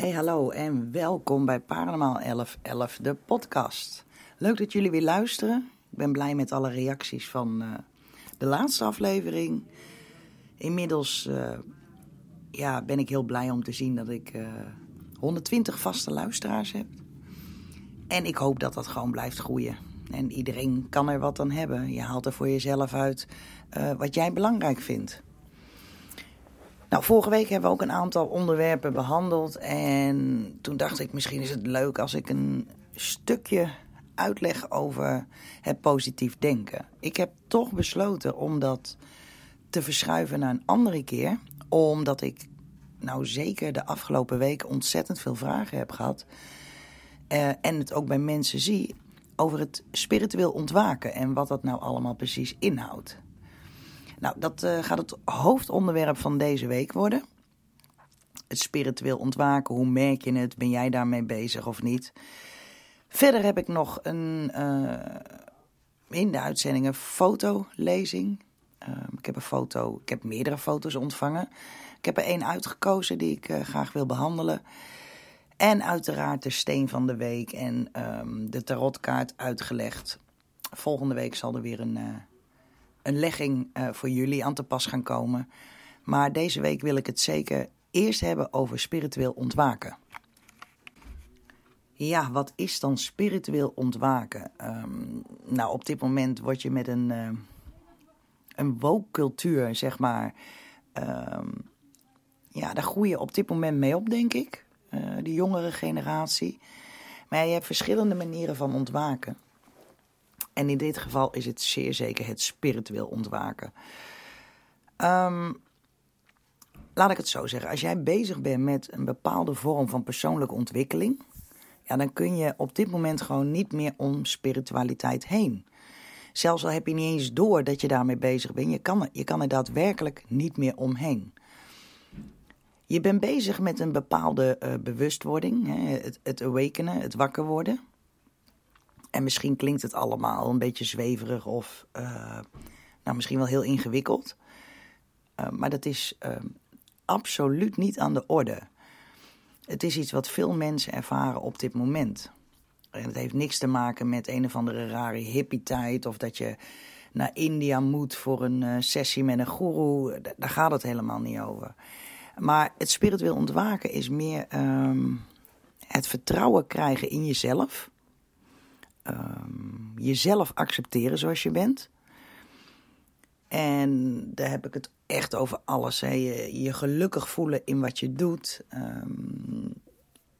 Hey, hallo en welkom bij Paranormaal 1111, de podcast. Leuk dat jullie weer luisteren. Ik ben blij met alle reacties van uh, de laatste aflevering. Inmiddels uh, ja, ben ik heel blij om te zien dat ik uh, 120 vaste luisteraars heb. En ik hoop dat dat gewoon blijft groeien. En iedereen kan er wat aan hebben. Je haalt er voor jezelf uit wat jij belangrijk vindt. Nou, vorige week hebben we ook een aantal onderwerpen behandeld. En toen dacht ik, misschien is het leuk als ik een stukje uitleg over het positief denken. Ik heb toch besloten om dat te verschuiven naar een andere keer. Omdat ik nou zeker de afgelopen weken ontzettend veel vragen heb gehad. Uh, en het ook bij mensen zie over het spiritueel ontwaken en wat dat nou allemaal precies inhoudt. Nou, dat uh, gaat het hoofdonderwerp van deze week worden. Het spiritueel ontwaken, hoe merk je het? Ben jij daarmee bezig of niet? Verder heb ik nog een, uh, in de uitzending een fotolezing. Uh, ik heb een foto, ik heb meerdere foto's ontvangen. Ik heb er één uitgekozen die ik uh, graag wil behandelen. En uiteraard de steen van de week en um, de tarotkaart uitgelegd. Volgende week zal er weer een, een legging uh, voor jullie aan te pas gaan komen. Maar deze week wil ik het zeker eerst hebben over spiritueel ontwaken. Ja, wat is dan spiritueel ontwaken? Um, nou, op dit moment word je met een, uh, een woke-cultuur, zeg maar. Um, ja, daar groei je op dit moment mee op, denk ik. Uh, de jongere generatie. Maar je hebt verschillende manieren van ontwaken. En in dit geval is het zeer zeker het spiritueel ontwaken. Um, laat ik het zo zeggen. Als jij bezig bent met een bepaalde vorm van persoonlijke ontwikkeling. Ja, dan kun je op dit moment gewoon niet meer om spiritualiteit heen. Zelfs al heb je niet eens door dat je daarmee bezig bent. Je kan, je kan er daadwerkelijk niet meer omheen. Je bent bezig met een bepaalde uh, bewustwording, hè, het, het awakenen, het wakker worden. En misschien klinkt het allemaal een beetje zweverig of uh, nou, misschien wel heel ingewikkeld. Uh, maar dat is absoluut niet aan de orde. Het is iets wat veel mensen ervaren op dit moment. En het heeft niks te maken met een of andere rare hippie-tijd of dat je naar India moet voor een sessie met een goeroe. Daar gaat het helemaal niet over. Maar het spiritueel ontwaken is meer um, het vertrouwen krijgen in jezelf. Um, jezelf accepteren zoals je bent. En daar heb ik het echt over alles. Hè. Je, gelukkig voelen in wat je doet. Um,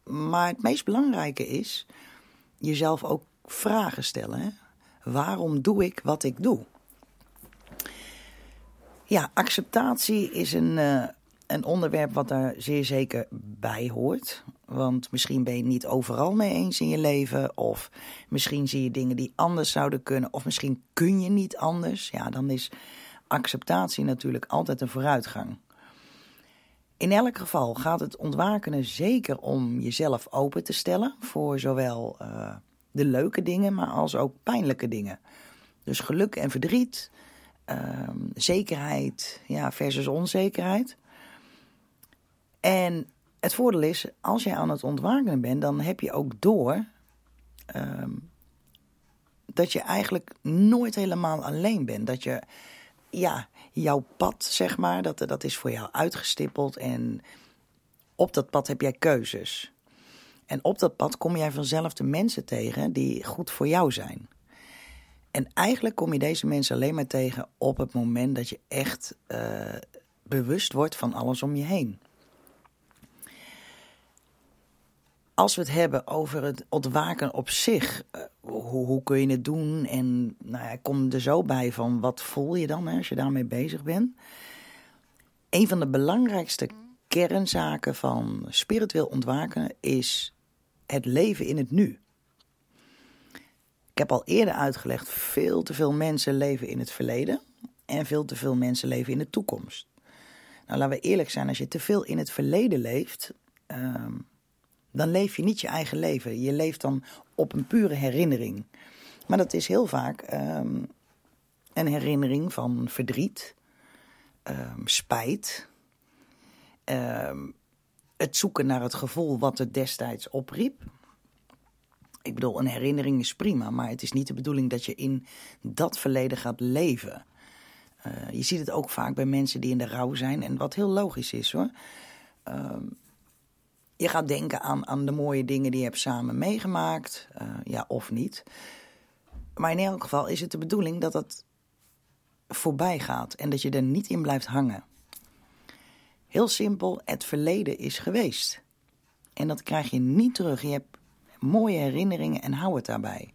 maar het meest belangrijke is jezelf ook vragen stellen. Hè. Waarom doe ik wat ik doe? Ja, acceptatie is een, uh, een onderwerp wat daar zeer zeker bij hoort. Want misschien ben je het niet overal mee eens in je leven. Of misschien zie je dingen die anders zouden kunnen. Of misschien kun je niet anders. Ja, dan is acceptatie natuurlijk altijd een vooruitgang. In elk geval gaat het ontwakenen zeker om jezelf open te stellen voor zowel uh, de leuke dingen, maar als ook pijnlijke dingen. Dus geluk en verdriet, uh, zekerheid ja, versus onzekerheid. En het voordeel is, als je aan het ontwaken bent, dan heb je ook door um, dat je eigenlijk nooit helemaal alleen bent. Dat je, ja, jouw pad, zeg maar, dat, dat is voor jou uitgestippeld. En op dat pad heb jij keuzes. En op dat pad kom jij vanzelf de mensen tegen die goed voor jou zijn. En eigenlijk kom je deze mensen alleen maar tegen op het moment dat je echt uh, bewust wordt van alles om je heen. Als we het hebben over het ontwaken op zich, uh, hoe, hoe, kun je het doen? En nou ja, kom er zo bij van wat voel je dan hè, als je daarmee bezig bent? Een van de belangrijkste kernzaken van spiritueel ontwaken is het leven in het nu. Ik heb al eerder uitgelegd, veel te veel mensen leven in het verleden en veel te veel mensen leven in de toekomst. Nou, laten we eerlijk zijn, als je te veel in het verleden leeft, um, dan leef je niet je eigen leven. Je leeft dan op een pure herinnering. Maar dat is heel vaak um, een herinnering van verdriet, um, spijt, um, het zoeken naar het gevoel wat het destijds opriep. Ik bedoel, een herinnering is prima, maar het is niet de bedoeling dat je in dat verleden gaat leven. Uh, je ziet het ook vaak bij mensen die in de rouw zijn. En wat heel logisch is hoor. Je gaat denken aan, aan de mooie dingen die je hebt samen meegemaakt. Uh, ja, of niet. Maar in elk geval is het de bedoeling dat het voorbij gaat. En dat je er niet in blijft hangen. Heel simpel, het verleden is geweest. En dat krijg je niet terug. Je hebt mooie herinneringen en hou het daarbij.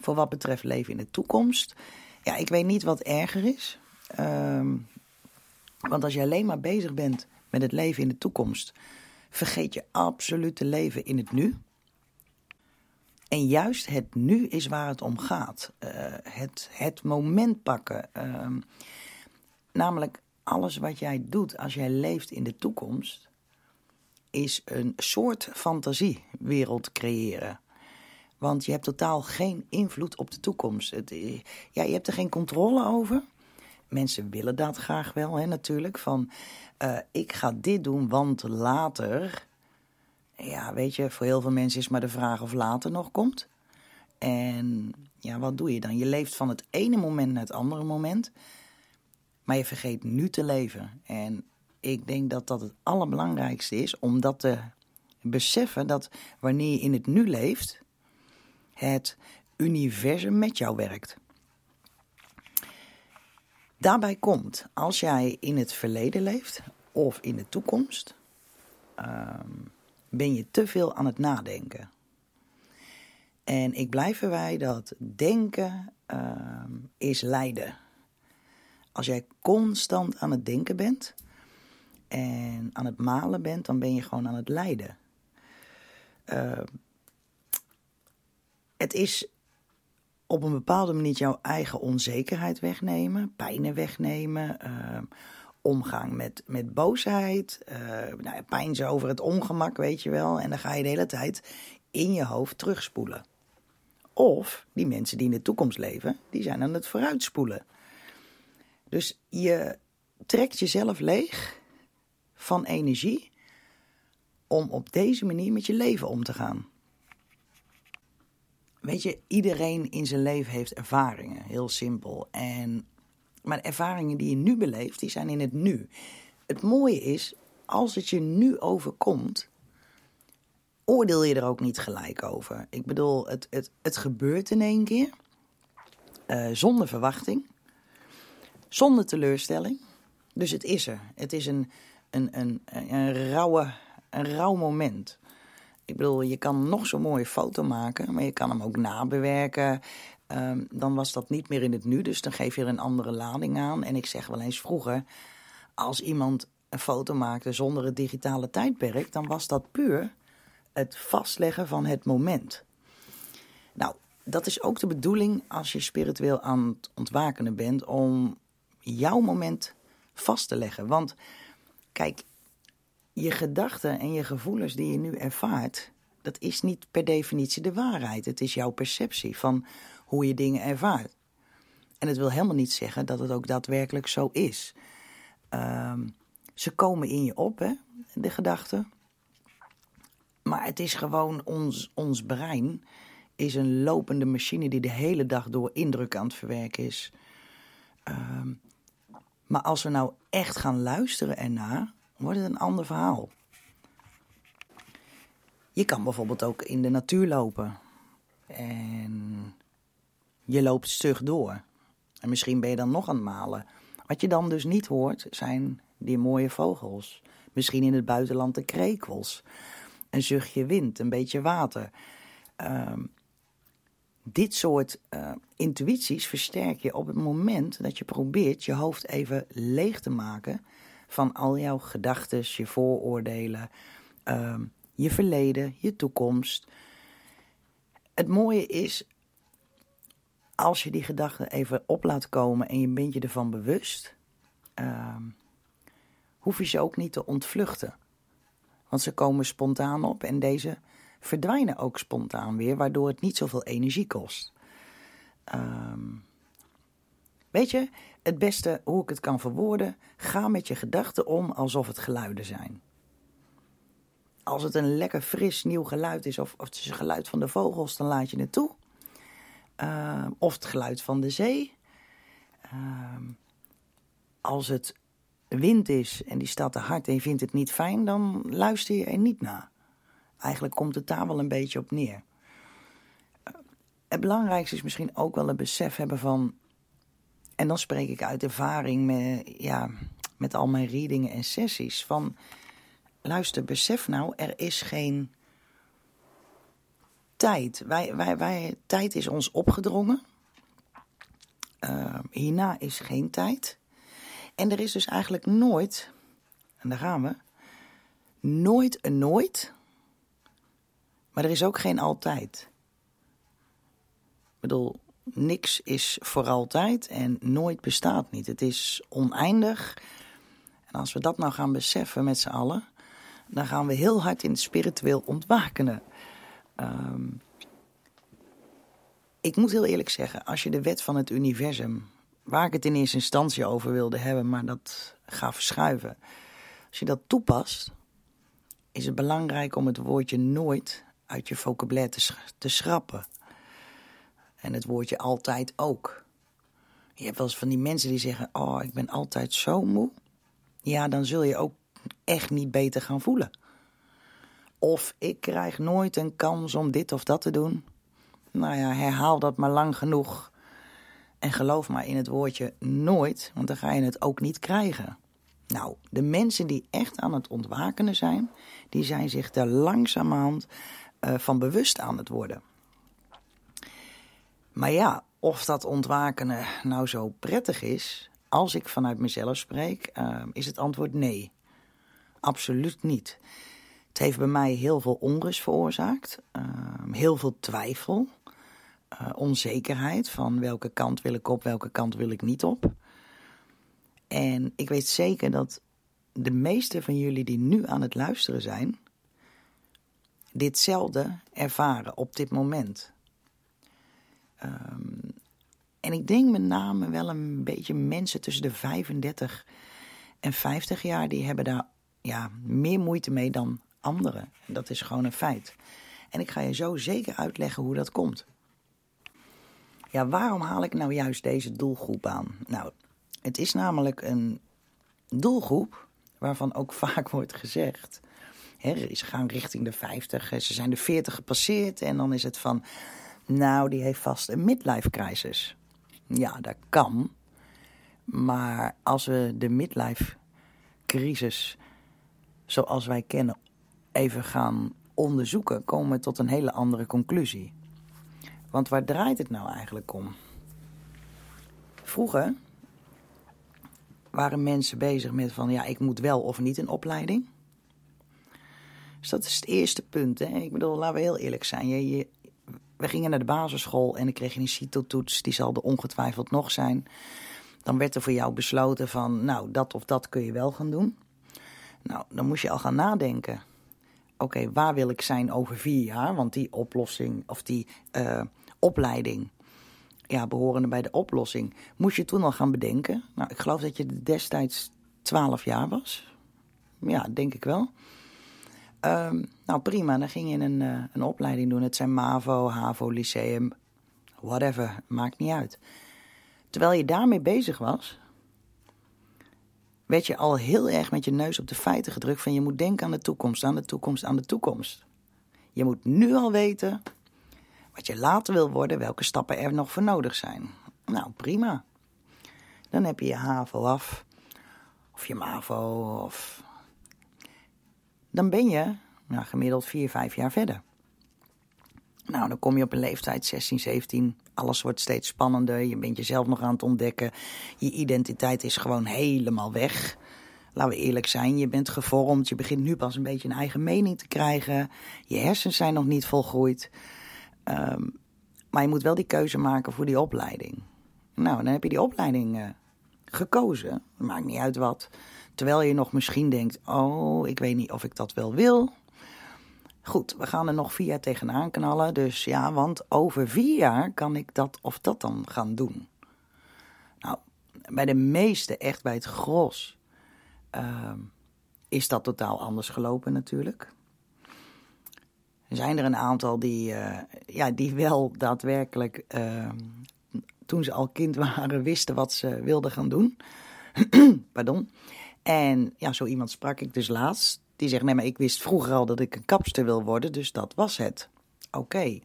Voor wat betreft leven in de toekomst. Ja, ik weet niet wat erger is. Um, want als je alleen maar bezig bent met het leven in de toekomst, vergeet je absoluut te leven in het nu. En juist het nu is waar het om gaat. Uh, het, het moment pakken. Uh, namelijk alles wat jij doet als jij leeft in de toekomst, is een soort fantasiewereld creëren. Want je hebt totaal geen invloed op de toekomst. Het, ja, je hebt er geen controle over. Mensen willen dat graag wel, hè, natuurlijk. Van, uh, ik ga dit doen, want later... Ja, weet je, voor heel veel mensen is maar de vraag of later nog komt. En ja, wat doe je dan? Je leeft van het ene moment naar het andere moment. Maar je vergeet nu te leven. En ik denk dat dat het allerbelangrijkste is om dat te beseffen dat wanneer je in het nu leeft, het universum met jou werkt. Daarbij komt, als jij in het verleden leeft of in de toekomst, um, ben je te veel aan het nadenken. En ik blijf erbij dat denken um, is lijden. Als jij constant aan het denken bent en aan het malen bent, dan ben je gewoon aan het lijden. Uh, het is op een bepaalde manier jouw eigen onzekerheid wegnemen, pijnen wegnemen, uh, omgang met, met boosheid, uh, nou, pijn over het ongemak, weet je wel. En dan ga je de hele tijd in je hoofd terugspoelen. Of die mensen die in de toekomst leven, die zijn aan het vooruitspoelen. Dus je trekt jezelf leeg van energie om op deze manier met je leven om te gaan. Weet je, iedereen in zijn leven heeft ervaringen, heel simpel. En, maar ervaringen die je nu beleeft, die zijn in het nu. Het mooie is, als het je nu overkomt, oordeel je er ook niet gelijk over. Ik bedoel, het, het, het gebeurt in één keer, uh, zonder verwachting, zonder teleurstelling. Dus het is er. Het is een, een, een, een, rauwe, een rauw moment. Ik bedoel, je kan nog zo'n mooie foto maken, maar je kan hem ook nabewerken. Um, dan was dat niet meer in het nu, dus dan geef je er een andere lading aan. En ik zeg wel eens vroeger, als iemand een foto maakte zonder het digitale tijdperk, dan was dat puur het vastleggen van het moment. Nou, dat is ook de bedoeling als je spiritueel aan het ontwakenen bent, om jouw moment vast te leggen. Want kijk, je gedachten en je gevoelens die je nu ervaart, dat is niet per definitie de waarheid. Het is jouw perceptie van hoe je dingen ervaart. En het wil helemaal niet zeggen dat het ook daadwerkelijk zo is. Um, ze komen in je op, hè, de gedachten. Maar het is gewoon ons, ons brein is een lopende machine die de hele dag door indruk aan het verwerken is. Um, maar als we nou echt gaan luisteren ernaar, wordt het een ander verhaal. Je kan bijvoorbeeld ook in de natuur lopen. En je loopt stug door. En misschien ben je dan nog aan het malen. Wat je dan dus niet hoort, zijn die mooie vogels. Misschien in het buitenland de krekels. Een zuchtje wind, een beetje water. Um, dit soort uh, intuïties versterk je op het moment dat je probeert je hoofd even leeg te maken van al jouw gedachten, je vooroordelen, uh, je verleden, je toekomst. Het mooie is, als je die gedachten even op laat komen en je bent je ervan bewust, uh, hoef je ze ook niet te ontvluchten. Want ze komen spontaan op en deze verdwijnen ook spontaan weer, waardoor het niet zoveel energie kost. Um, weet je, het beste hoe ik het kan verwoorden, ga met je gedachten om alsof het geluiden zijn. als het een lekker fris nieuw geluid is, of, het is het geluid van de vogels, dan laat je het toe. Ehm, of het geluid van de zee. Ehm, als het wind is en die staat te hard en je vindt het niet fijn, dan luister je er niet naar. Eigenlijk komt het daar wel een beetje op neer. Het belangrijkste is misschien ook wel een besef hebben van. En dan spreek ik uit ervaring met, ja, met al mijn readingen en sessies. Van luister, besef nou, er is geen tijd. Wij, wij, wij, tijd is ons opgedrongen. Uh, hierna is geen tijd. En er is dus eigenlijk nooit, en daar gaan we, nooit een nooit, maar er is ook geen altijd. Ik bedoel, niks is voor altijd en nooit bestaat niet. Het is oneindig. En als we dat nou gaan beseffen met z'n allen, dan gaan we heel hard in het spiritueel ontwakenen. Um, ik moet heel eerlijk zeggen, als je de wet van het universum, waar ik het in eerste instantie over wilde hebben, maar dat ga verschuiven. Als je dat toepast, is het belangrijk om het woordje nooit uit je vocabulaire te schrappen. En het woordje altijd ook. Je hebt wel eens van die mensen die zeggen: Oh, ik ben altijd zo moe. Ja, dan zul je ook echt niet beter gaan voelen. Of ik krijg nooit een kans om dit of dat te doen. Nou ja, herhaal dat maar lang genoeg. En geloof maar in het woordje nooit, want dan ga je het ook niet krijgen. Nou, de mensen die echt aan het ontwakenen zijn, die zijn zich er langzamerhand uh, van bewust aan het worden. Maar ja, of dat ontwakenen nou zo prettig is, als ik vanuit mezelf spreek, uh, is het antwoord nee. Absoluut niet. Het heeft bij mij heel veel onrust veroorzaakt, uh, heel veel twijfel, uh, onzekerheid van welke kant wil ik op, welke kant wil ik niet op. En ik weet zeker dat de meeste van jullie die nu aan het luisteren zijn, ditzelfde ervaren op dit moment. Um, en ik denk met name wel een beetje mensen tussen de 35 en 50 jaar, die hebben daar ja, meer moeite mee dan anderen. Dat is gewoon een feit. En ik ga je zo zeker uitleggen hoe dat komt. Ja, waarom haal ik nou juist deze doelgroep aan? Nou, het is namelijk een doelgroep waarvan ook vaak wordt gezegd. Hè, ze gaan richting de 50, ze zijn de 40 gepasseerd en dan is het van. Nou, die heeft vast een midlife crisis. Ja, dat kan. Maar als we de midlife crisis zoals wij kennen even gaan onderzoeken, komen we tot een hele andere conclusie. Want waar draait het nou eigenlijk om? Vroeger waren mensen bezig met van ja, ik moet wel of niet een opleiding. Dus dat is het eerste punt. Hè? Ik bedoel, laten we heel eerlijk zijn. Je, we gingen naar de basisschool en dan kreeg een CITO-toets. Die zal er ongetwijfeld nog zijn. Dan werd er voor jou besloten van, nou, dat of dat kun je wel gaan doen. Nou, dan moest je al gaan nadenken. Oké, waar wil ik zijn over vier jaar? Want die oplossing of die uh, opleiding, ja, behorende bij de oplossing, moest je toen al gaan bedenken. Nou, ik geloof dat je destijds 12 jaar was. Ja, denk ik wel. Um, nou, prima. Dan ging je een, uh, een opleiding doen. Het zijn MAVO, HAVO, Lyceum, whatever. Maakt niet uit. Terwijl je daarmee bezig was, werd je al heel erg met je neus op de feiten gedrukt van je moet denken aan de toekomst, aan de toekomst, aan de toekomst. Je moet nu al weten wat je later wil worden, welke stappen er nog voor nodig zijn. Nou, prima. Dan heb je je HAVO af, of je MAVO, of... Dan ben je nou, gemiddeld 4, 5 jaar verder. Nou, dan kom je op een leeftijd 16, 17. Alles wordt steeds spannender. Je bent jezelf nog aan het ontdekken. Je identiteit is gewoon helemaal weg. Laten we eerlijk zijn, je bent gevormd. Je begint nu pas een beetje een eigen mening te krijgen. Je hersens zijn nog niet volgroeid. Um, maar je moet wel die keuze maken voor die opleiding. Nou, dan heb je die opleiding uh, gekozen. Maakt niet uit wat. Terwijl je nog misschien denkt: oh, ik weet niet of ik dat wel wil. Goed, we gaan er nog vier jaar tegenaan knallen. Dus ja, want over vier jaar kan ik dat of dat dan gaan doen. Nou, bij de meeste, echt bij het gros, uh, is dat totaal anders gelopen natuurlijk. zijn er een aantal die, uh, ja, die wel daadwerkelijk, uh, toen ze al kind waren, wisten wat ze wilden gaan doen. Pardon. En ja, zo iemand sprak ik dus laatst. Die zegt, nee, maar ik wist vroeger al dat ik een kapster wil worden, dus dat was het. Oké.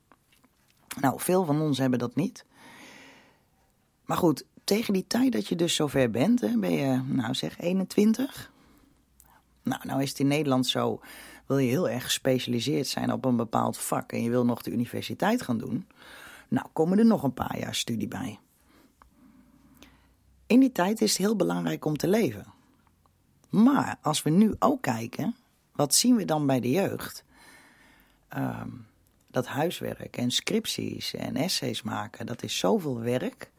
Nou, veel van ons hebben dat niet. Maar goed, tegen die tijd dat je dus zover bent, hè, ben je, nou zeg, 21. Nou, nou is het in Nederland zo, wil je heel erg gespecialiseerd zijn op een bepaald vak en je wil nog de universiteit gaan doen. Nou, komen er nog een paar jaar studie bij. In die tijd is het heel belangrijk om te leven. Maar als we nu ook kijken, wat zien we dan bij de jeugd? Ehm, dat huiswerk en scripties en essays maken, dat is zoveel werk.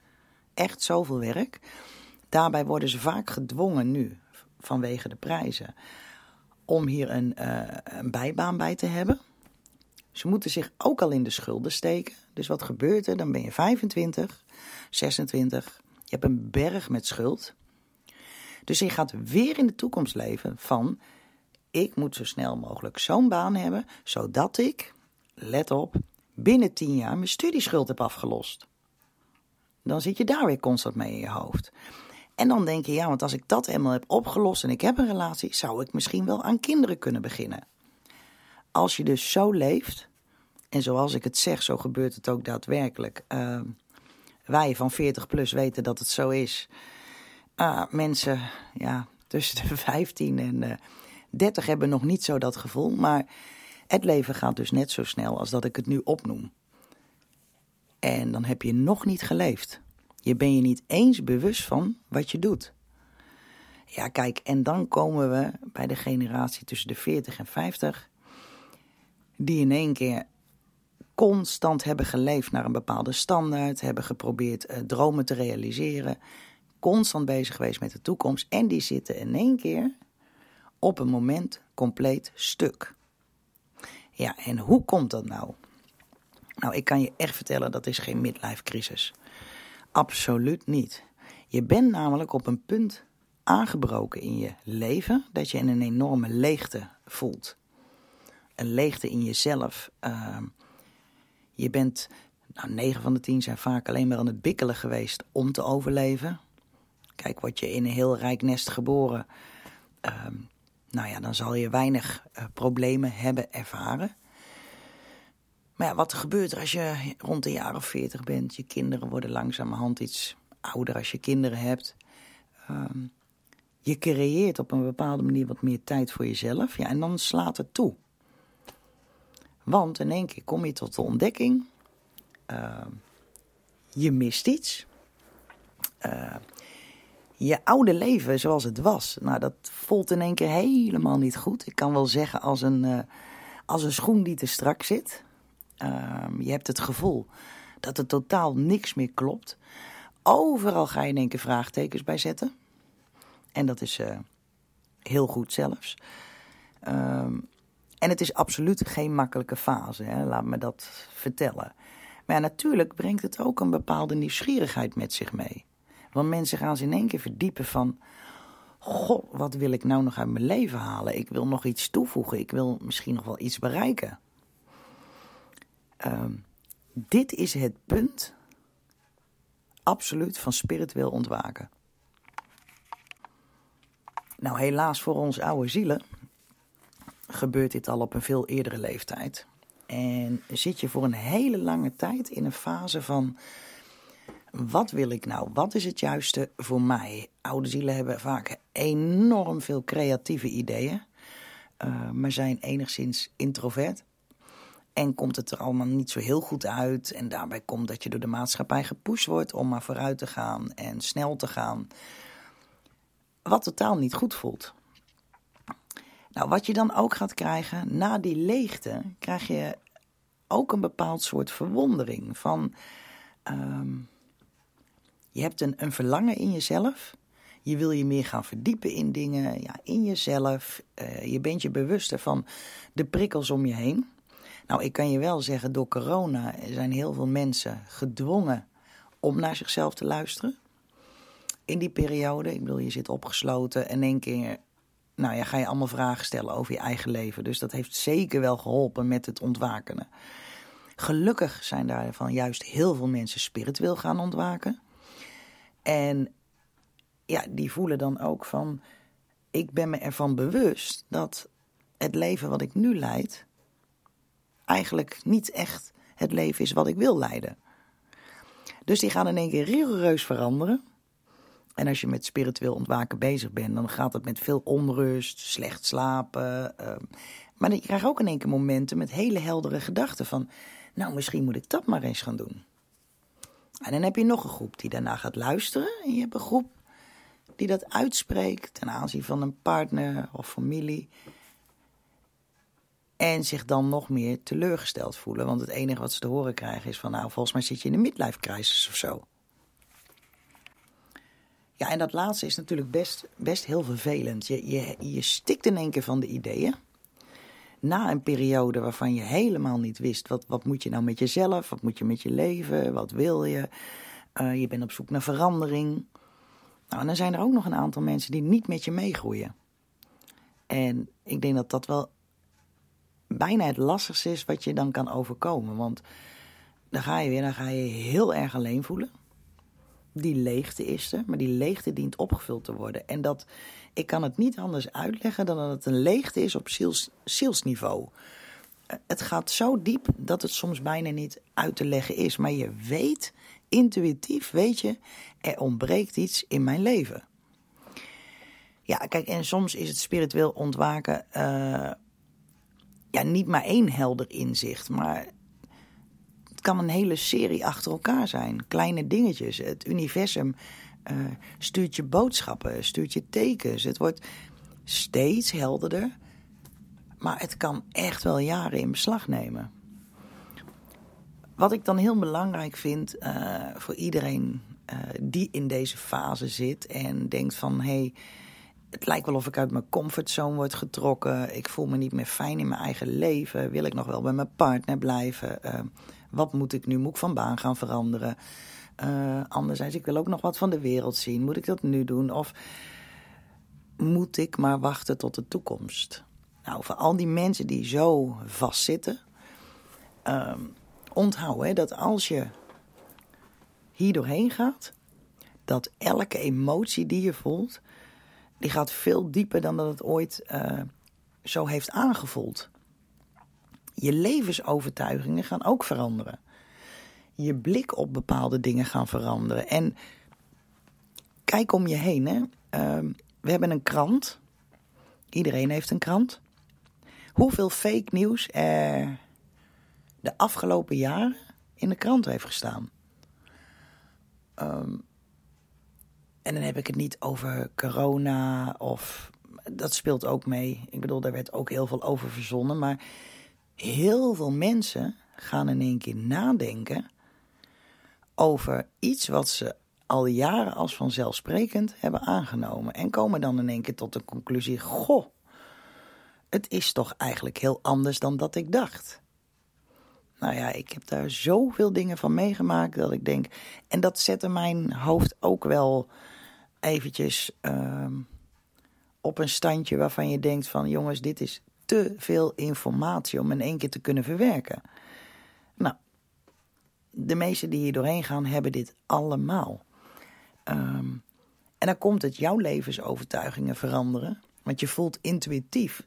Echt zoveel werk. Daarbij worden ze vaak gedwongen nu, vanwege de prijzen, om hier een, uh, een bijbaan bij te hebben. Ze moeten zich ook al in de schulden steken. Dus wat gebeurt er? Dan ben je 25, 26. Je hebt een berg met schuld. Dus je gaat weer in de toekomst leven van... ik moet zo snel mogelijk zo'n baan hebben... zodat ik, let op, binnen 10 jaar mijn studieschuld heb afgelost. Dan zit je daar weer constant mee in je hoofd. En dan denk je, ja, want als ik dat eenmaal heb opgelost en ik heb een relatie, zou ik misschien wel aan kinderen kunnen beginnen. Als je dus zo leeft, en zoals ik het zeg, zo gebeurt het ook daadwerkelijk. Uh, wij van 40 plus weten dat het zo is. Uh, mensen ja, tussen de 15 en uh, 30 hebben nog niet zo dat gevoel. Maar het leven gaat dus net zo snel als dat ik het nu opnoem. En dan heb je nog niet geleefd. Je ben je niet eens bewust van wat je doet. Ja, kijk, en dan komen we bij de generatie tussen de 40 en 50, die in één keer constant hebben geleefd naar een bepaalde standaard, hebben geprobeerd uh, dromen te realiseren, constant bezig geweest met de toekomst en die zitten in één keer op een moment compleet stuk. Ja, en hoe komt dat nou? Nou, ik kan je echt vertellen, dat is geen midlife crisis. Absoluut niet. Je bent namelijk op een punt aangebroken in je leven dat je een enorme leegte voelt. Een leegte in jezelf. Uh, je bent, nou, 9 van de 10 zijn vaak alleen maar aan het bikkelen geweest om te overleven. Kijk, word je in een heel rijk nest geboren, uh, nou ja, dan zal je weinig uh, problemen hebben ervaren. Maar ja, wat gebeurt er als je rond de jaren of 40 bent? Je kinderen worden langzamerhand iets ouder als je kinderen hebt. Um, je creëert op een bepaalde manier wat meer tijd voor jezelf. Ja, en dan slaat het toe. Want in één keer kom je tot de ontdekking. Uh, je mist iets. Uh, je oude leven zoals het was. Nou, dat voelt in één keer helemaal niet goed. Ik kan wel zeggen als een, uh, als een schoen die te strak zit. Um, je hebt het gevoel dat er totaal niks meer klopt. Overal ga je in één keer vraagtekens bij zetten. En dat is uh, heel goed zelfs. Um, en het is absoluut geen makkelijke fase, hè? laat me dat vertellen. Maar natuurlijk brengt het ook een bepaalde nieuwsgierigheid met zich mee. Want mensen gaan ze in één keer verdiepen van... Goh, wat wil ik nou nog uit mijn leven halen? Ik wil nog iets toevoegen. Ik wil misschien nog wel iets bereiken. Uh, dit is het punt, absoluut, van spiritueel ontwaken. Nou, helaas voor onze oude zielen gebeurt dit al op een veel eerdere leeftijd. En zit je voor een hele lange tijd in een fase van: wat wil ik nou? Wat is het juiste voor mij? Oude zielen hebben vaak enorm veel creatieve ideeën, uh, maar zijn enigszins introvert. En komt het er allemaal niet zo heel goed uit. En daarbij komt dat je door de maatschappij gepusht wordt om maar vooruit te gaan en snel te gaan. Wat totaal niet goed voelt. Nou, wat je dan ook gaat krijgen, na die leegte, krijg je ook een bepaald soort verwondering. Van, um, je hebt een, een verlangen in jezelf. Je wil je meer gaan verdiepen in dingen, ja, in jezelf. Uh, je bent je bewuster van de prikkels om je heen. Nou, ik kan je wel zeggen, door corona zijn heel veel mensen gedwongen om naar zichzelf te luisteren. In die periode, ik bedoel, je zit opgesloten en één keer nou ja, ga je allemaal vragen stellen over je eigen leven. Dus dat heeft zeker wel geholpen met het ontwaken. Gelukkig zijn daarvan juist heel veel mensen spiritueel gaan ontwaken. En ja, die voelen dan ook van, ik ben me ervan bewust dat het leven wat ik nu leid eigenlijk niet echt het leven is wat ik wil leiden. Dus die gaan in één keer rigoureus veranderen. En als je met spiritueel ontwaken bezig bent, dan gaat het met veel onrust, slecht slapen. Uh, maar je krijgt ook in één keer momenten met hele heldere gedachten van, nou misschien moet ik dat maar eens gaan doen. En dan heb je nog een groep die daarna gaat luisteren. En je hebt een groep die dat uitspreekt ten aanzien van een partner of familie. En zich dan nog meer teleurgesteld voelen. Want het enige wat ze te horen krijgen is van... nou, volgens mij zit je in een midlife crisis of zo. Ja, en dat laatste is natuurlijk best, best heel vervelend. Je, je, je stikt in één keer van de ideeën. Na een periode waarvan je helemaal niet wist... wat, wat moet je nou met jezelf? Wat moet je met je leven? Wat wil je? Uh, je bent op zoek naar verandering. Nou, en dan zijn er ook nog een aantal mensen die niet met je meegroeien. En ik denk dat dat wel bijna het lastigste is wat je dan kan overkomen. Want dan ga je weer, dan ga je heel erg alleen voelen. Die leegte is er, maar die leegte dient opgevuld te worden. En dat, ik kan het niet anders uitleggen dan dat het een leegte is op ziels, zielsniveau. Het gaat zo diep dat het soms bijna niet uit te leggen is. Maar je weet, intuïtief weet je, er ontbreekt iets in mijn leven. Ja, kijk, en soms is het spiritueel ontwaken uh, ja, niet maar één helder inzicht, maar het kan een hele serie achter elkaar zijn. Kleine dingetjes. Het universum uh, stuurt je boodschappen, stuurt je tekens. Het wordt steeds helderder, maar het kan echt wel jaren in beslag nemen. Wat ik dan heel belangrijk vind uh, voor iedereen uh, die in deze fase zit en denkt van hé, hey, het lijkt wel of ik uit mijn comfortzone word getrokken. Ik voel me niet meer fijn in mijn eigen leven. Wil ik nog wel bij mijn partner blijven? Wat moet ik nu? Moet ik van baan gaan veranderen? Uh, anderzijds, ik wil ook nog wat van de wereld zien. Moet ik dat nu doen? Of moet ik maar wachten tot de toekomst? Nou, voor al die mensen die zo vastzitten, uh, onthoud hè, dat als je hier doorheen gaat, dat elke emotie die je voelt, die gaat veel dieper dan dat het ooit uh, zo heeft aangevoeld. Je levensovertuigingen gaan ook veranderen. Je blik op bepaalde dingen gaan veranderen. En kijk om je heen. Hè. Uh, we hebben een krant. Iedereen heeft een krant. Hoeveel fake nieuws er de afgelopen jaren in de krant heeft gestaan. Um, en dan heb ik het niet over corona of. Dat speelt ook mee. Ik bedoel, daar werd ook heel veel over verzonnen. Maar heel veel mensen gaan in één keer nadenken over iets wat ze al jaren als vanzelfsprekend hebben aangenomen. En komen dan in één keer tot de conclusie: Goh, het is toch eigenlijk heel anders dan dat ik dacht. Nou ja, ik heb daar zoveel dingen van meegemaakt dat ik denk. En dat zette mijn hoofd ook wel eventjes uh, op een standje waarvan je denkt van jongens, dit is te veel informatie om in één keer te kunnen verwerken. De meesten die hier doorheen gaan hebben dit allemaal. Um, en dan komt het jouw levensovertuigingen veranderen. Want je voelt intuïtief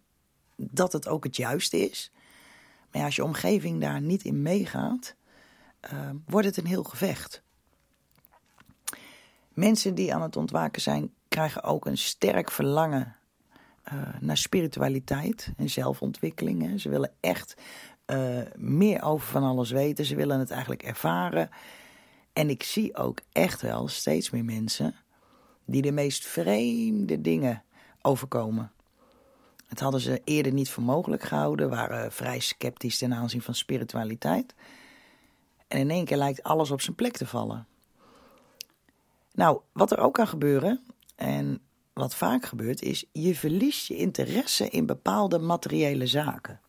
dat het ook het juiste is. Maar als je omgeving daar niet in meegaat, uh, wordt het een heel gevecht. Mensen die aan het ontwaken zijn, krijgen ook een sterk verlangen uh, naar spiritualiteit en zelfontwikkeling. Ze willen echt uh, meer over van alles weten. Ze willen het eigenlijk ervaren. En ik zie ook echt wel steeds meer mensen die de meest vreemde dingen overkomen. Het hadden ze eerder niet voor mogelijk gehouden, waren vrij sceptisch ten aanzien van spiritualiteit. En in één keer lijkt alles op zijn plek te vallen. Nou, wat er ook kan gebeuren, en wat vaak gebeurt, is je verliest je interesse in bepaalde materiële zaken.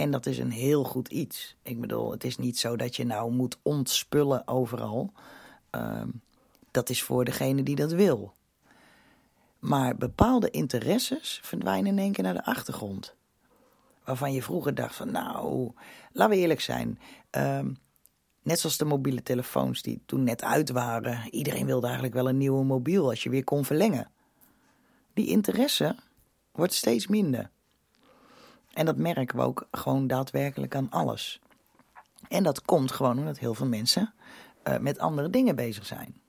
En dat is een heel goed iets. Ik bedoel, het is niet zo dat je nou moet ontspullen overal. Uh, dat is voor degene die dat wil. Maar bepaalde interesses verdwijnen in één keer naar de achtergrond. Waarvan je vroeger dacht van nou, laten we eerlijk zijn. Ehm, net zoals de mobiele telefoons die toen net uit waren. Iedereen wilde eigenlijk wel een nieuwe mobiel als je weer kon verlengen. Die interesse wordt steeds minder. En dat merken we ook gewoon daadwerkelijk aan alles. En dat komt gewoon omdat heel veel mensen uh, met andere dingen bezig zijn.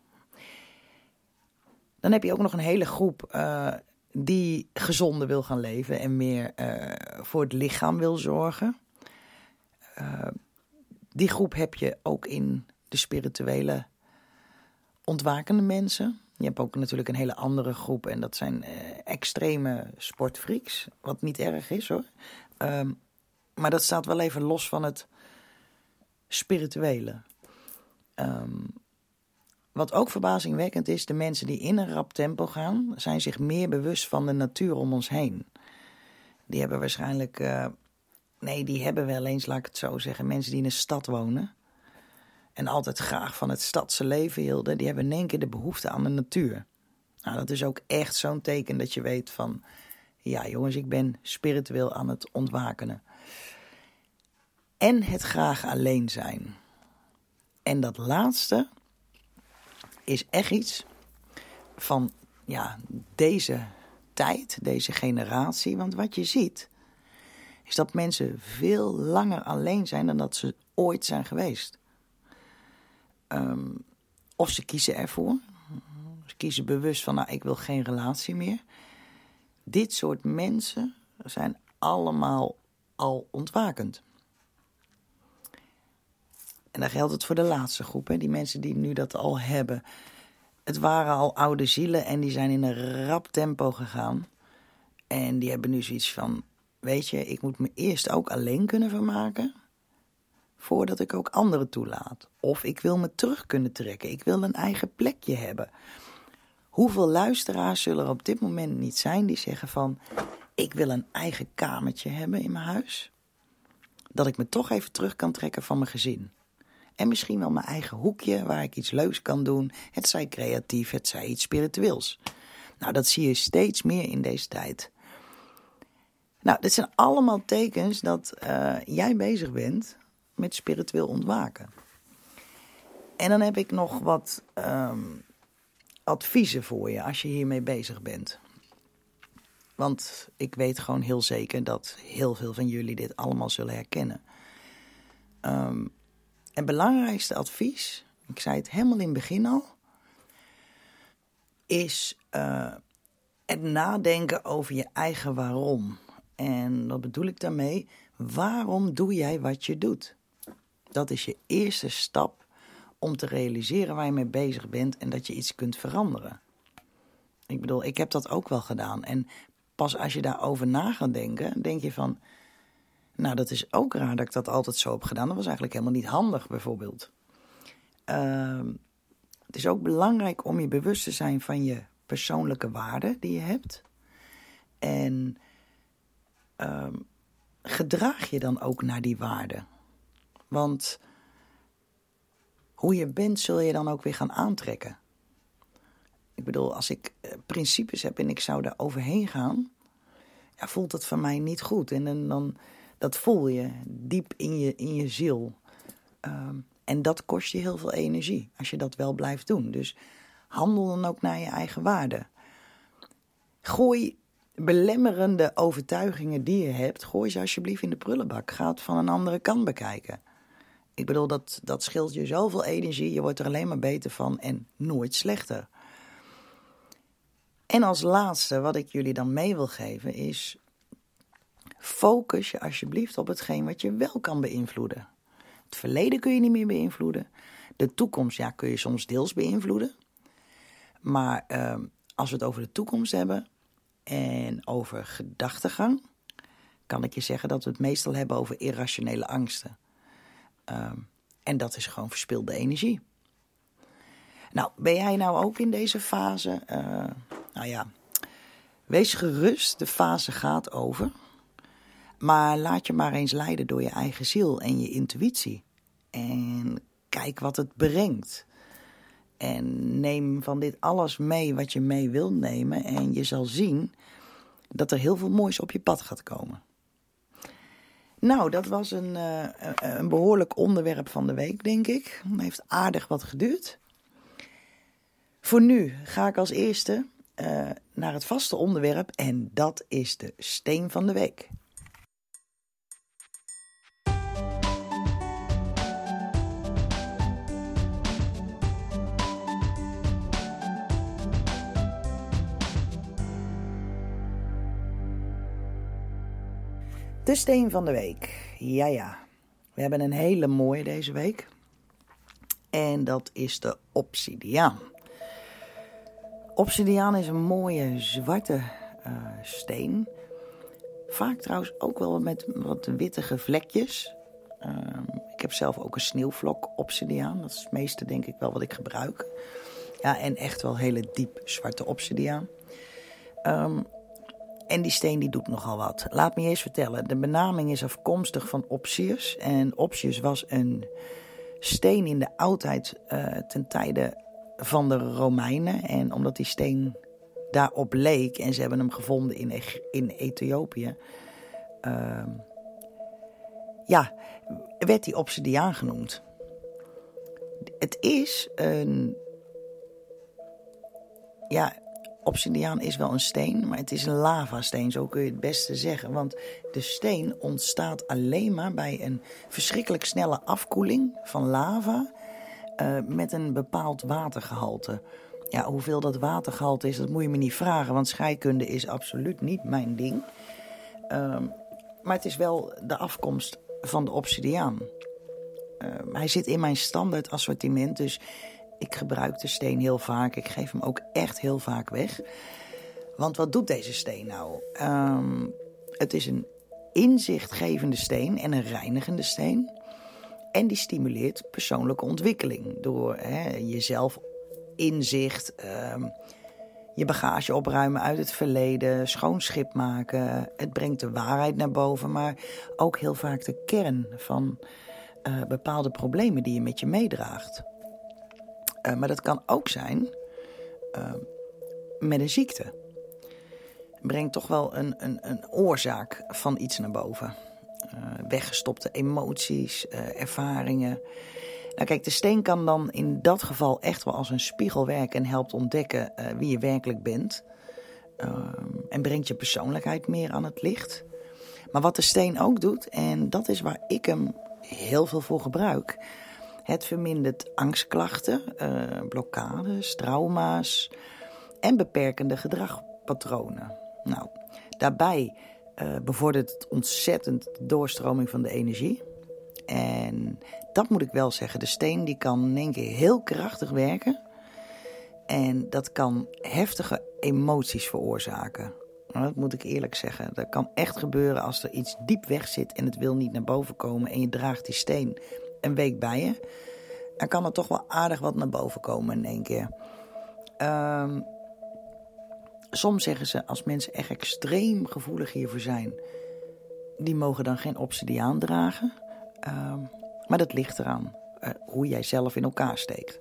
Dan heb je ook nog een hele groep uh, die gezonder wil gaan leven en meer uh, voor het lichaam wil zorgen. die groep heb je ook in de spirituele ontwakende mensen. Je hebt ook natuurlijk een hele andere groep en dat zijn extreme sportfreaks, wat niet erg is hoor. Um, maar dat staat wel even los van het spirituele. Um, wat ook verbazingwekkend is, de mensen die in een rap tempo gaan, zijn zich meer bewust van de natuur om ons heen. Die hebben waarschijnlijk, uh, nee, die hebben wel eens, laat ik het zo zeggen, mensen die in een stad wonen en altijd graag van het stadse leven hielden, die hebben in één keer de behoefte aan de natuur. Nou, dat is ook echt zo'n teken dat je weet van, ja jongens, ik ben spiritueel aan het ontwakenen. En het graag alleen zijn. En dat laatste is echt iets van ja, deze tijd, deze generatie. Want wat je ziet, is dat mensen veel langer alleen zijn dan dat ze ooit zijn geweest. Um, of ze kiezen ervoor. Ze kiezen bewust van, nou, ik wil geen relatie meer. Dit soort mensen zijn allemaal al ontwakend. En dan geldt het voor de laatste groep, hè? die mensen die nu dat al hebben. Het waren al oude zielen en die zijn in een rap tempo gegaan. En die hebben nu zoiets van: Weet je, ik moet me eerst ook alleen kunnen vermaken. Voordat ik ook anderen toelaat. Of ik wil me terug kunnen trekken. Ik wil een eigen plekje hebben. Hoeveel luisteraars zullen er op dit moment niet zijn die zeggen van... ik wil een eigen kamertje hebben in mijn huis. Dat ik me toch even terug kan trekken van mijn gezin. En misschien wel mijn eigen hoekje waar ik iets leuks kan doen. Het zij creatief, het zij iets spiritueels. Nou, dat zie je steeds meer in deze tijd. Nou, dit zijn allemaal tekens dat uh, jij bezig bent met spiritueel ontwaken. En dan heb ik nog wat um, adviezen voor je als je hiermee bezig bent. Want ik weet gewoon heel zeker dat heel veel van jullie dit allemaal zullen herkennen. Um, het belangrijkste advies, ik zei het helemaal in het begin al, is uh, het nadenken over je eigen waarom. En wat bedoel ik daarmee? Waarom doe jij wat je doet? Dat is je eerste stap om te realiseren waar je mee bezig bent en dat je iets kunt veranderen. Ik bedoel, ik heb dat ook wel gedaan. En pas als je daarover na gaat denken, denk je van nou, dat is ook raar dat ik dat altijd zo heb gedaan. Dat was eigenlijk helemaal niet handig, bijvoorbeeld. Uh, het is ook belangrijk om je bewust te zijn van je persoonlijke waarden die je hebt. En uh, gedraag je dan ook naar die waarden. Want hoe je bent, zul je dan ook weer gaan aantrekken. Ik bedoel, als ik eh, principes heb en ik zou daar overheen gaan, ja, voelt dat voor mij niet goed. En, dan dat voel je diep in je, in je ziel. Um, en dat kost je heel veel energie als je dat wel blijft doen. Dus handel dan ook naar je eigen waarde. Gooi belemmerende overtuigingen die je hebt, gooi ze alsjeblieft in de prullenbak. Ga het van een andere kant bekijken. Ik bedoel, dat, dat scheelt je zoveel energie. Je wordt er alleen maar beter van en nooit slechter. En als laatste, wat ik jullie dan mee wil geven, is Focus je alsjeblieft op hetgeen wat je wel kan beïnvloeden. Het verleden kun je niet meer beïnvloeden. De toekomst ja, kun je soms deels beïnvloeden. Maar uh, als we het over de toekomst hebben en over gedachtegang, kan ik je zeggen dat we het meestal hebben over irrationele angsten. Uh, en dat is gewoon verspilde energie. Nou, ben jij nou ook in deze fase? Uh, nou ja, wees gerust, de fase gaat over. Maar laat je maar eens leiden door je eigen ziel en je intuïtie. En kijk wat het brengt. En neem van dit alles mee wat je mee wilt nemen. En je zal zien dat er heel veel moois op je pad gaat komen. Nou, dat was een, uh, een behoorlijk onderwerp van de week, denk ik. Het heeft aardig wat geduurd. Voor nu ga ik als eerste uh, naar het vaste onderwerp en dat is de steen van de week. De steen van de week. Ja, ja. We hebben een hele mooie deze week. En dat is de obsidiaan. Obsidiaan is een mooie zwarte uh, steen. Vaak trouwens ook wel met wat wittige vlekjes. Uh, ik heb zelf ook een sneeuwvlok obsidiaan. Dat is het meeste denk ik wel wat ik gebruik. Ja, en echt wel hele diep zwarte obsidiaan. Um, en die steen die doet nogal wat. Laat me eens vertellen. De benaming is afkomstig van Opsius. En Opsius was een steen in de oudheid uh, ten tijde van de Romeinen. En omdat die steen daarop leek en ze hebben hem gevonden in, in Ethiopië. Uh, ja, werd die obsidiaan genoemd. Het is een. Ja, obsidiaan is wel een steen, maar het is een lavasteen, zo kun je het beste zeggen. Want de steen ontstaat alleen maar bij een verschrikkelijk snelle afkoeling van lava uh, met een bepaald watergehalte. Ja, hoeveel dat watergehalte is, dat moet je me niet vragen, want scheikunde is absoluut niet mijn ding. Uh, maar het is wel de afkomst van de obsidiaan. Uh, hij zit in mijn standaard assortiment, dus ik gebruik de steen heel vaak. Ik geef hem ook echt heel vaak weg. Want wat doet deze steen nou? Um, het is een inzichtgevende steen en een reinigende steen. En die stimuleert persoonlijke ontwikkeling door hè, jezelf inzicht, um, je bagage opruimen uit het verleden, schoon schip maken. Het brengt de waarheid naar boven, maar ook heel vaak de kern van uh, bepaalde problemen die je met je meedraagt. Uh, maar dat kan ook zijn uh, met een ziekte. Brengt toch wel een, een, een oorzaak van iets naar boven. Uh, weggestopte emoties, ervaringen. Nou kijk, de steen kan dan in dat geval echt wel als een spiegel werken en helpt ontdekken wie je werkelijk bent. en brengt je persoonlijkheid meer aan het licht. Maar wat de steen ook doet, en dat is waar ik hem heel veel voor gebruik, het vermindert angstklachten, uh, blokkades, trauma's en beperkende gedragpatronen. Nou, daarbij uh, bevordert het ontzettend de doorstroming van de energie. En dat moet ik wel zeggen. De steen die kan in één keer heel krachtig werken. En dat kan heftige emoties veroorzaken. Nou, dat moet ik eerlijk zeggen. Dat kan echt gebeuren als er iets diep weg zit en het wil niet naar boven komen. En je draagt die steen een week bij je, dan kan er toch wel aardig wat naar boven komen in één keer. Um, soms zeggen ze, als mensen echt extreem gevoelig hiervoor zijn, die mogen dan geen obsidiaan dragen. Um, maar dat ligt eraan uh, hoe jij zelf in elkaar steekt.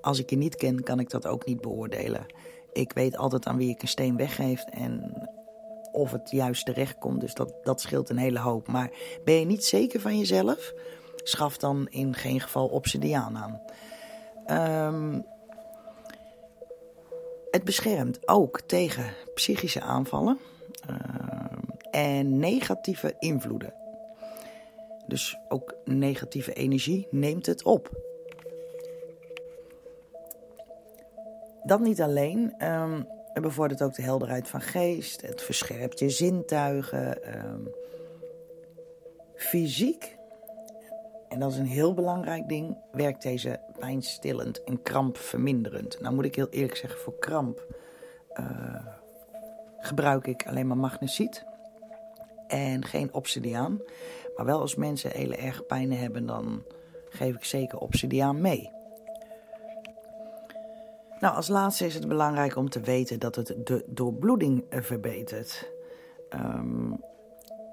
Als ik je niet ken, kan ik dat ook niet beoordelen. Ik weet altijd aan wie ik een steen weggeef en of het juist terecht komt. Dus dat, dat scheelt een hele hoop. Maar ben je niet zeker van jezelf? Schaf dan in geen geval obsidiaan aan. Um, het beschermt ook tegen psychische aanvallen uh, en negatieve invloeden. Dus ook negatieve energie neemt het op. Dat niet alleen. Um, het bevordert ook de helderheid van geest. Het verscherpt je zintuigen. Um, fysiek en dat is een heel belangrijk ding, werkt deze pijnstillend en krampverminderend. Nou moet ik heel eerlijk zeggen, voor kramp uh, gebruik ik alleen maar magnesiet en geen obsidiaan. Maar wel als mensen hele erg pijn hebben, dan geef ik zeker obsidiaan mee. Nou, als laatste is het belangrijk om te weten dat het de doorbloeding verbetert. Um,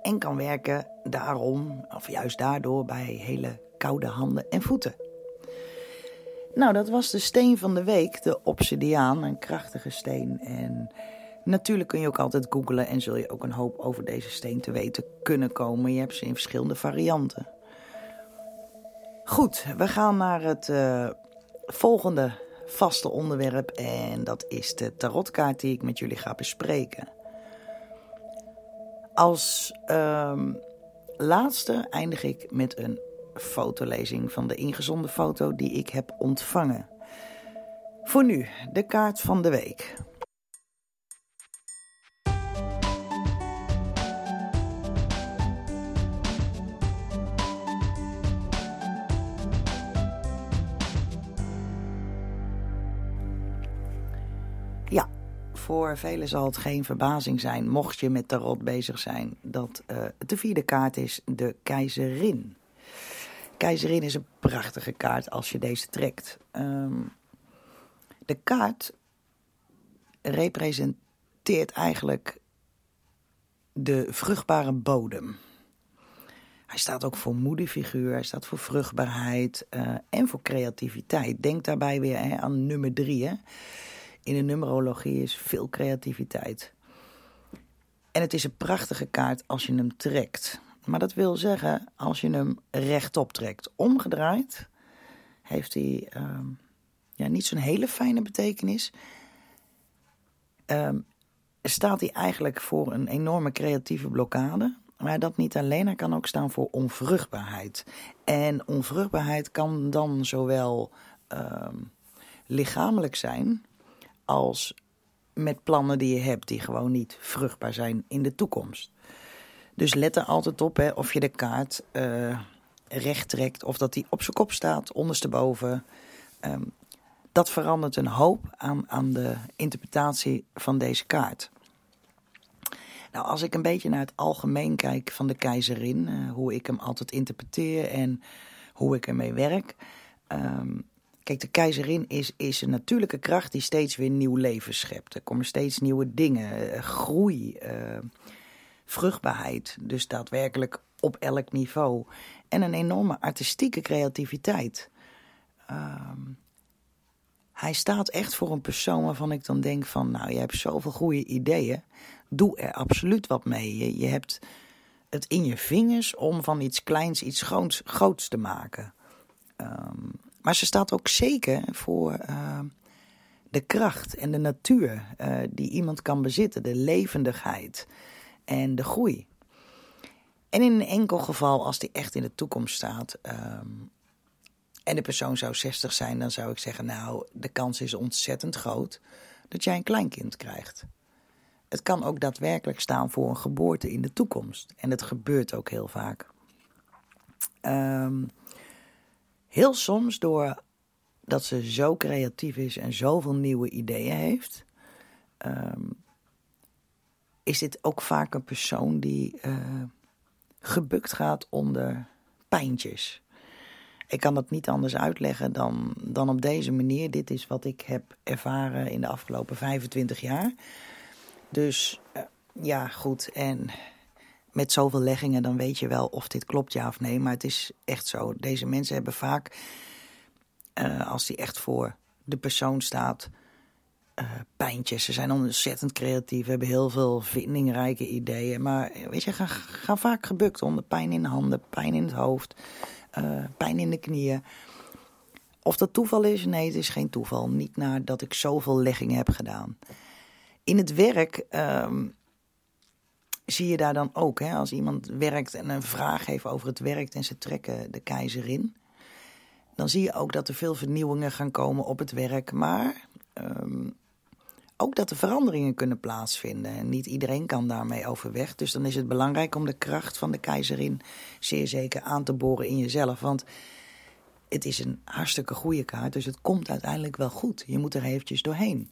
en kan werken daarom, of juist daardoor, bij hele koude handen en voeten. Nou, dat was de steen van de week, de obsidiaan, een krachtige steen. En natuurlijk kun je ook altijd googlen en zul je ook een hoop over deze steen te weten kunnen komen. Je hebt ze in verschillende varianten. Goed, we gaan naar het uh, volgende vaste onderwerp en dat is de tarotkaart die ik met jullie ga bespreken. Als uh, laatste eindig ik met een fotolezing van de ingezonde foto die ik heb ontvangen. Voor nu, de kaart van de week. Voor velen zal het geen verbazing zijn, mocht je met tarot bezig zijn, dat uh, de vierde kaart is de keizerin. Keizerin is een prachtige kaart als je deze trekt. Um, de kaart representeert eigenlijk de vruchtbare bodem. Hij staat ook voor moederfiguur, hij staat voor vruchtbaarheid uh, en voor creativiteit. Denk daarbij weer hè, aan nummer drie. Hè. In de numerologie is veel creativiteit. En het is een prachtige kaart als je hem trekt. Maar dat wil zeggen, als je hem rechtop trekt, omgedraaid, heeft hij uh, ja, niet zo'n hele fijne betekenis. Uh, staat hij eigenlijk voor een enorme creatieve blokkade. Maar dat niet alleen, hij kan ook staan voor onvruchtbaarheid. En onvruchtbaarheid kan dan zowel uh, lichamelijk zijn als met plannen die je hebt die gewoon niet vruchtbaar zijn in de toekomst. Dus let er altijd op hè, of je de kaart uh, recht trekt of dat die op zijn kop staat, ondersteboven. Um, dat verandert een hoop aan, aan de interpretatie van deze kaart. Nou, als ik een beetje naar het algemeen kijk van de keizerin, uh, hoe ik hem altijd interpreteer en hoe ik ermee werk. Um, kijk, de keizerin is, is een natuurlijke kracht die steeds weer nieuw leven schept. Er komen steeds nieuwe dingen, uh, groei. Uh, vruchtbaarheid. Dus daadwerkelijk op elk niveau. En een enorme artistieke creativiteit. Um, hij staat echt voor een persoon waarvan ik dan denk van... nou, je hebt zoveel goede ideeën. Doe er absoluut wat mee. Je, je hebt het in je vingers om van iets kleins iets groots, groots te maken. Um, maar ze staat ook zeker voor uh, de kracht en de natuur uh, die iemand kan bezitten. De levendigheid en de groei. En in een enkel geval, als die echt in de toekomst staat um, en de persoon zou 60 zijn, dan zou ik zeggen: Nou, de kans is ontzettend groot dat jij een kleinkind krijgt. Het kan ook daadwerkelijk staan voor een geboorte in de toekomst. En het gebeurt ook heel vaak. Um, heel soms door dat ze zo creatief is en zoveel nieuwe ideeën heeft. Um, is dit ook vaak een persoon die uh, gebukt gaat onder pijntjes. Ik kan dat niet anders uitleggen dan, dan op deze manier. Dit is wat ik heb ervaren in de afgelopen 25 jaar. Dus uh, ja, goed. En met zoveel leggingen, dan weet je wel of dit klopt, ja of nee. Maar het is echt zo. Deze mensen hebben vaak, uh, als die echt voor de persoon staat, uh, pijntjes. Ze zijn ontzettend creatief, hebben heel veel vindingrijke ideeën. Maar weet je, gaan, vaak gebukt onder pijn in de handen, pijn in het hoofd, pijn in de knieën. Of dat toeval is? Nee, het is geen toeval. Niet nadat ik zoveel leggingen heb gedaan. In het werk um, zie je daar dan ook, hè, als iemand werkt en een vraag heeft over het werk en ze trekken de keizerin. Dan zie je ook dat er veel vernieuwingen gaan komen op het werk. Maar um, ook dat er veranderingen kunnen plaatsvinden. En niet iedereen kan daarmee overweg. Dus dan is het belangrijk om de kracht van de keizerin zeer zeker aan te boren in jezelf. Want het is een hartstikke goede kaart, dus het komt uiteindelijk wel goed. Je moet er eventjes doorheen.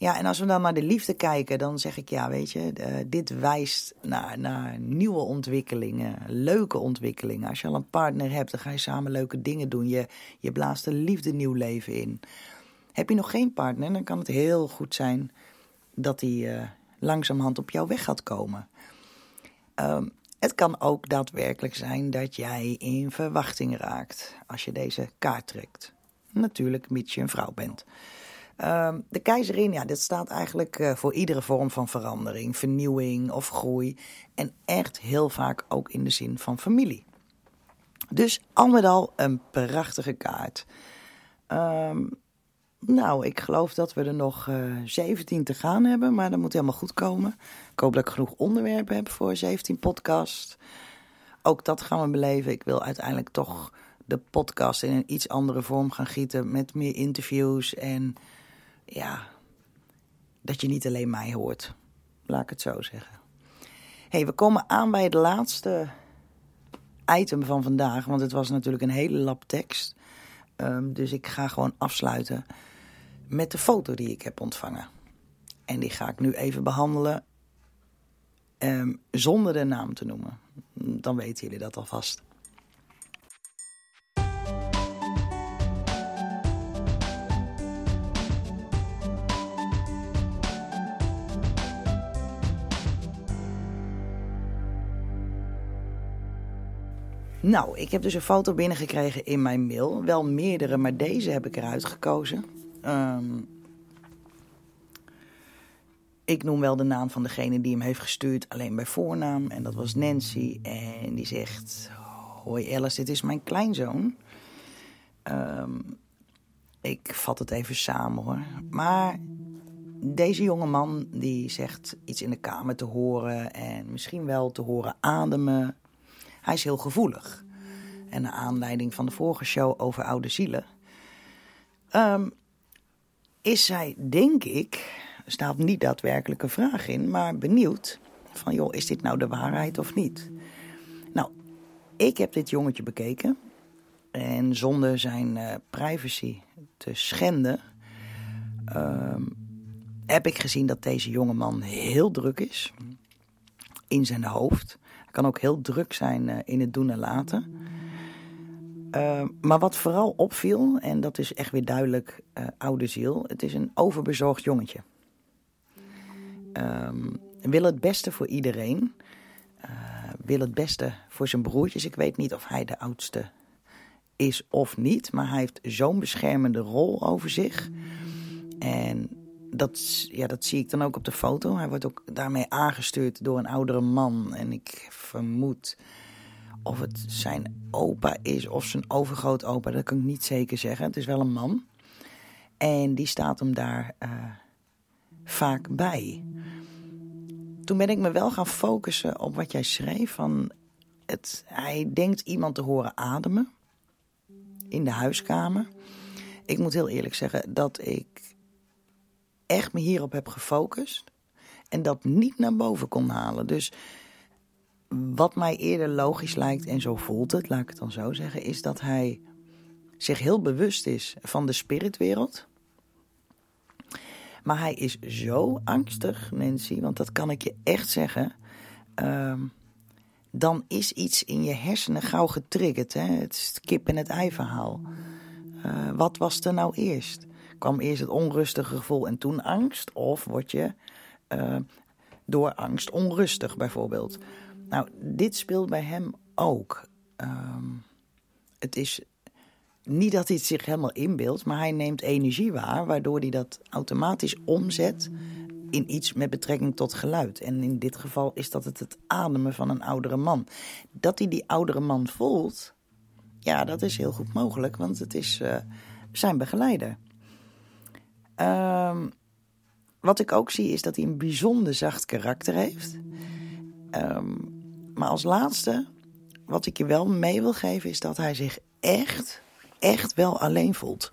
Ja, en als we dan naar de liefde kijken, dan zeg ik ja, weet je, uh, dit wijst naar, naar nieuwe ontwikkelingen, leuke ontwikkelingen. Als je al een partner hebt, dan ga je samen leuke dingen doen. Je, je blaast de liefde nieuw leven in. Heb je nog geen partner, dan kan het heel goed zijn dat hij uh, langzamerhand op jouw weg gaat komen. Um, het kan ook daadwerkelijk zijn dat jij in verwachting raakt als je deze kaart trekt. Natuurlijk, mits je een vrouw bent. Ehm, de keizerin, ja, dit staat eigenlijk uh, voor iedere vorm van verandering, vernieuwing of groei. En echt heel vaak ook in de zin van familie. Dus al met al een prachtige kaart. Um, nou, ik geloof dat we er nog uh, eh, 17 te gaan hebben, maar dat moet helemaal goed komen. Ik hoop dat ik genoeg onderwerpen heb voor 17 podcast. Ook dat gaan we beleven. Ik wil uiteindelijk toch de podcast in een iets andere vorm gaan gieten met meer interviews en ja, dat je niet alleen mij hoort. Laat ik het zo zeggen. hey, we komen aan bij het laatste item van vandaag, want het was natuurlijk een hele lap tekst. Um, dus ik ga gewoon afsluiten met de foto die ik heb ontvangen. En die ga ik nu even behandelen um, zonder de naam te noemen. Dan weten jullie dat alvast. Nou, ik heb dus een foto binnengekregen in mijn mail. Wel meerdere, maar deze heb ik eruit gekozen. Um, ik noem wel de naam van degene die hem heeft gestuurd, alleen bij voornaam. En dat was Nancy. En die zegt: Hoi Alice, dit is mijn kleinzoon. Um, ik vat het even samen hoor. Maar deze jonge man die zegt iets in de kamer te horen en misschien wel te horen ademen. Hij is heel gevoelig. En naar aanleiding van de vorige show over oude zielen. Um, is zij, denk ik, er staat niet daadwerkelijk een vraag in, maar benieuwd van joh, is dit nou de waarheid of niet? Nou, ik heb dit jongetje bekeken en zonder zijn uh, privacy te schenden, uh, heb ik gezien dat deze jongeman heel druk is in zijn hoofd. Kan ook heel druk zijn uh, in het doen en laten. Uh, maar wat vooral opviel, en dat is echt weer duidelijk uh, oude ziel, het is een overbezorgd jongetje. Um, wil het beste voor iedereen. Uh, wil het beste voor zijn broertjes. Ik weet niet of hij de oudste is of niet, maar hij heeft zo'n beschermende rol over zich. En dat, ja, dat zie ik dan ook op de foto. Hij wordt ook daarmee aangestuurd door een oudere man. En ik vermoed of het zijn opa is of zijn overgrootopa, dat kan ik niet zeker zeggen. Het is wel een man. En die staat hem daar uh, vaak bij. Toen ben ik me wel gaan focussen op wat jij schreef. Van het, hij denkt iemand te horen ademen in de huiskamer. Ik moet heel eerlijk zeggen dat ik echt me hierop heb gefocust. En dat niet naar boven kon halen. Dus wat mij eerder logisch lijkt, en zo voelt het, laat ik het dan zo zeggen, is dat hij zich heel bewust is van de spiritwereld. Maar hij is zo angstig, Nancy, want dat kan ik je echt zeggen. Uh, dan is iets in je hersenen gauw getriggerd. Hè? Het is het kip en het ei verhaal. Uh, wat was er nou eerst? Kwam eerst het onrustige gevoel en toen angst? Of word je uh, door angst onrustig bijvoorbeeld? Nou, dit speelt bij hem ook. Um, het is niet dat hij het zich helemaal inbeeldt, maar hij neemt energie waar, waardoor hij dat automatisch omzet in iets met betrekking tot geluid. En in dit geval is dat het het ademen van een oudere man. Dat hij die oudere man voelt, ja, dat is heel goed mogelijk, want het is uh, zijn begeleider. Um, wat ik ook zie is dat hij een bijzonder zacht karakter heeft. Um, maar als laatste, wat ik je wel mee wil geven, is dat hij zich echt, echt wel alleen voelt.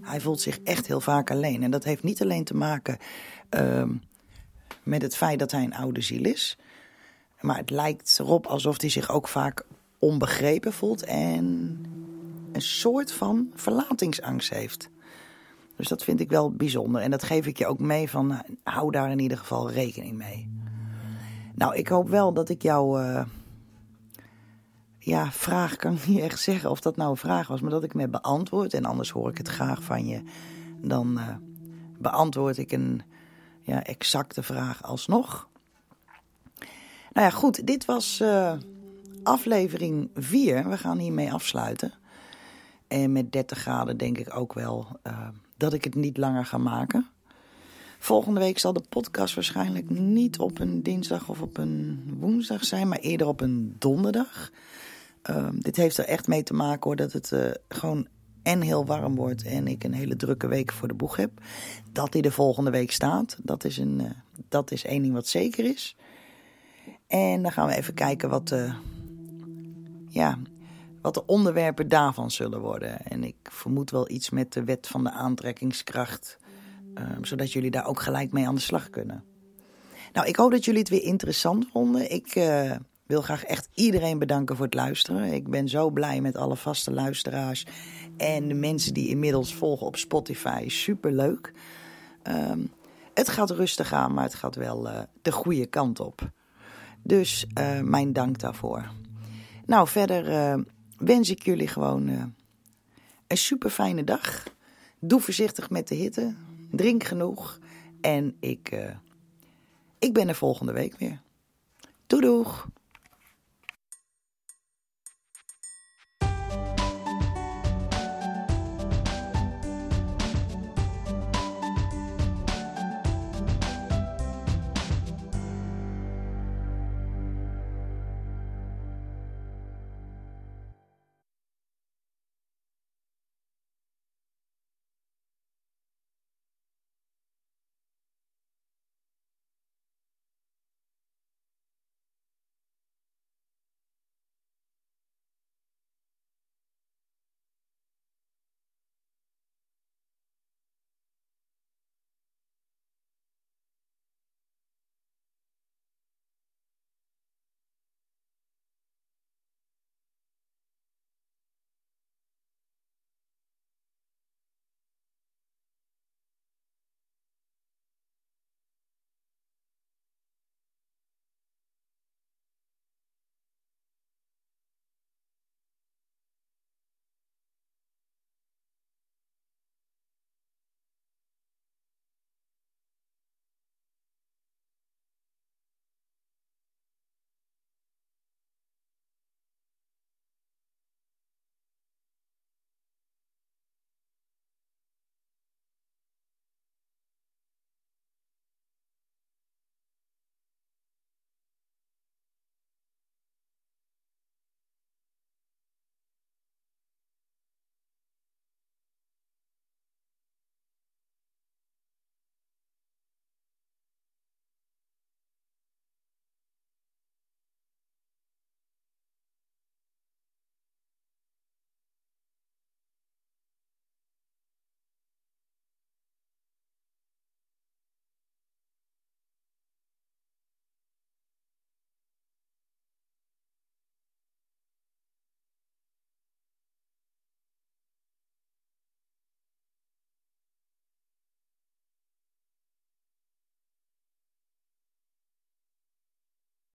Hij voelt zich echt heel vaak alleen. En dat heeft niet alleen te maken uh, met het feit dat hij een oude ziel is. Maar het lijkt erop alsof hij zich ook vaak onbegrepen voelt en een soort van verlatingsangst heeft. Dus dat vind ik wel bijzonder. En dat geef ik je ook mee van hou daar in ieder geval rekening mee. Nou, ik hoop wel dat ik jouw uh, ja, vraag kan niet echt zeggen of dat nou een vraag was, maar dat ik me beantwoord. En anders hoor ik het graag van je. Dan uh, beantwoord ik een ja, exacte vraag alsnog. Nou ja, goed, dit was aflevering 4. We gaan hiermee afsluiten. En met 30 graden denk ik ook wel dat ik het niet langer ga maken. Volgende week zal de podcast waarschijnlijk niet op een dinsdag of op een woensdag zijn, maar eerder op een donderdag. Uh, dit heeft er echt mee te maken hoor, dat het uh, gewoon en heel warm wordt en ik een hele drukke week voor de boeg heb. Dat die de volgende week staat, dat is, een, uh, dat is één ding wat zeker is. En dan gaan we even kijken wat, uh, ja, wat de onderwerpen daarvan zullen worden. En ik vermoed wel iets met de wet van de aantrekkingskracht, um, zodat jullie daar ook gelijk mee aan de slag kunnen. Nou, ik hoop dat jullie het weer interessant vonden. Ik uh, wil graag echt iedereen bedanken voor het luisteren. Ik ben zo blij met alle vaste luisteraars en de mensen die inmiddels volgen op Spotify. Superleuk. Um, het gaat rustig aan, maar het gaat wel uh, de goede kant op. Dus uh, mijn dank daarvoor. Nou, verder wens ik jullie gewoon uh, een super fijne dag. Doe voorzichtig met de hitte. Drink genoeg. En ik, ik ben er volgende week weer. Doei doeg!